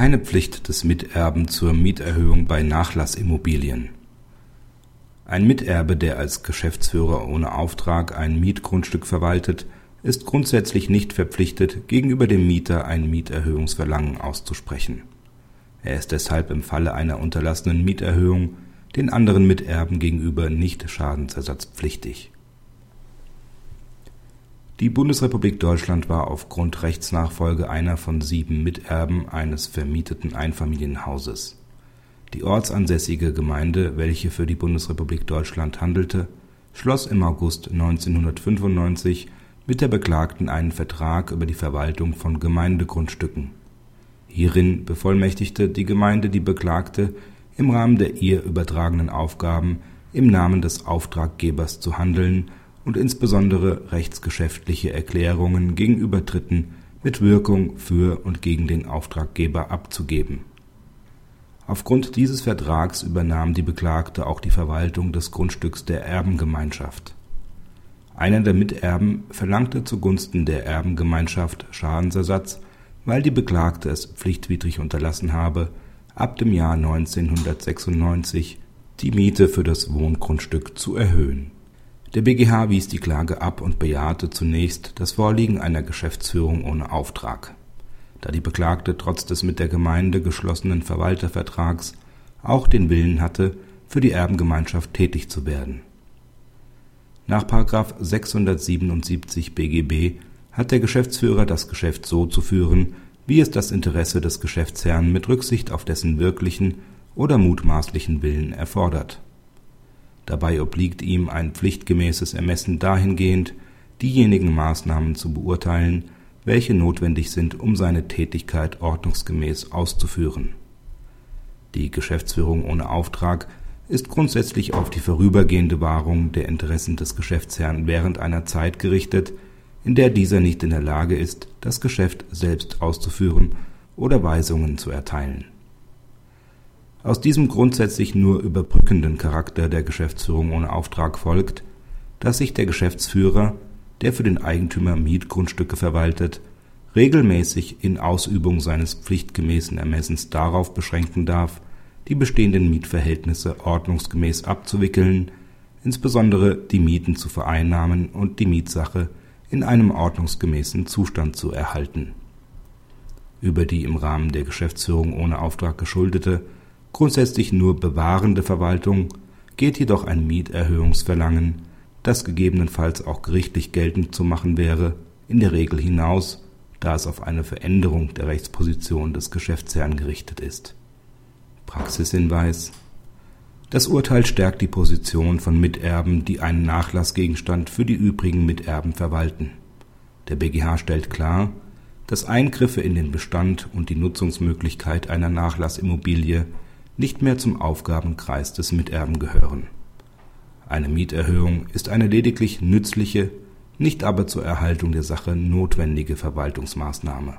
Keine Pflicht des Miterben zur Mieterhöhung bei Nachlassimmobilien. Ein Miterbe, der als Geschäftsführer ohne Auftrag ein Mietgrundstück verwaltet, ist grundsätzlich nicht verpflichtet, gegenüber dem Mieter ein Mieterhöhungsverlangen auszusprechen. Er ist deshalb im Falle einer unterlassenen Mieterhöhung den anderen Miterben gegenüber nicht schadensersatzpflichtig die Bundesrepublik Deutschland war aufgrund Rechtsnachfolge einer von sieben Miterben eines vermieteten Einfamilienhauses. Die ortsansässige Gemeinde, welche für die Bundesrepublik Deutschland handelte, schloss im August 1995 mit der Beklagten einen Vertrag über die Verwaltung von Gemeindegrundstücken. Hierin bevollmächtigte die Gemeinde die Beklagte, im Rahmen der ihr übertragenen Aufgaben im Namen des Auftraggebers zu handeln und insbesondere rechtsgeschäftliche Erklärungen gegenüber Dritten mit Wirkung für und gegen den Auftraggeber abzugeben. Aufgrund dieses Vertrags übernahm die Beklagte auch die Verwaltung des Grundstücks der Erbengemeinschaft. Einer der Miterben verlangte zugunsten der Erbengemeinschaft Schadensersatz, weil die Beklagte es pflichtwidrig unterlassen habe, ab dem Jahr 1996 die Miete für das Wohngrundstück zu erhöhen der BGH wies die Klage ab und bejahte zunächst das Vorliegen einer Geschäftsführung ohne Auftrag. Da die Beklagte trotz des mit der Gemeinde geschlossenen Verwaltervertrags auch den Willen hatte, für die Erbengemeinschaft tätig zu werden. Nach 677 BGB hat der Geschäftsführer das Geschäft so zu führen, wie es das Interesse des Geschäftsherrn mit Rücksicht auf dessen wirklichen oder mutmaßlichen Willen erfordert Dabei obliegt ihm ein pflichtgemäßes Ermessen dahingehend, diejenigen Maßnahmen zu beurteilen, welche notwendig sind, um seine Tätigkeit ordnungsgemäß auszuführen. Die Geschäftsführung ohne Auftrag ist grundsätzlich auf die vorübergehende Wahrung der Interessen des Geschäftsherrn während einer Zeit gerichtet, in der dieser nicht in der Lage ist, das Geschäft selbst auszuführen oder Weisungen zu erteilen aus diesem grundsätzlich nur überbrückenden Charakter der Geschäftsführung ohne Auftrag folgt, dass sich der Geschäftsführer, der für den Eigentümer Mietgrundstücke verwaltet, regelmäßig in Ausübung seines pflichtgemäßen Ermessens darauf beschränken darf, die bestehenden Mietverhältnisse ordnungsgemäß abzuwickeln, insbesondere die Mieten zu vereinnahmen und die Mietsache in einem ordnungsgemäßen Zustand zu erhalten. Über die im Rahmen der Geschäftsführung ohne Auftrag geschuldete grundsätzlich nur bewahrende Verwaltung geht jedoch ein Mieterhöhungsverlangen, das gegebenenfalls auch gerichtlich geltend zu machen wäre, in der Regel hinaus, da es auf eine Veränderung der Rechtsposition des Geschäftsherrn gerichtet ist. Praxishinweis Das Urteil stärkt die Position von Miterben, die einen Nachlassgegenstand für die übrigen Miterben verwalten. Der BGH stellt klar, dass Eingriffe in den Bestand und die Nutzungsmöglichkeit einer Nachlassimmobilie nicht mehr zum Aufgabenkreis des Miterben gehören. Eine Mieterhöhung ist eine lediglich nützliche, nicht aber zur Erhaltung der Sache notwendige Verwaltungsmaßnahme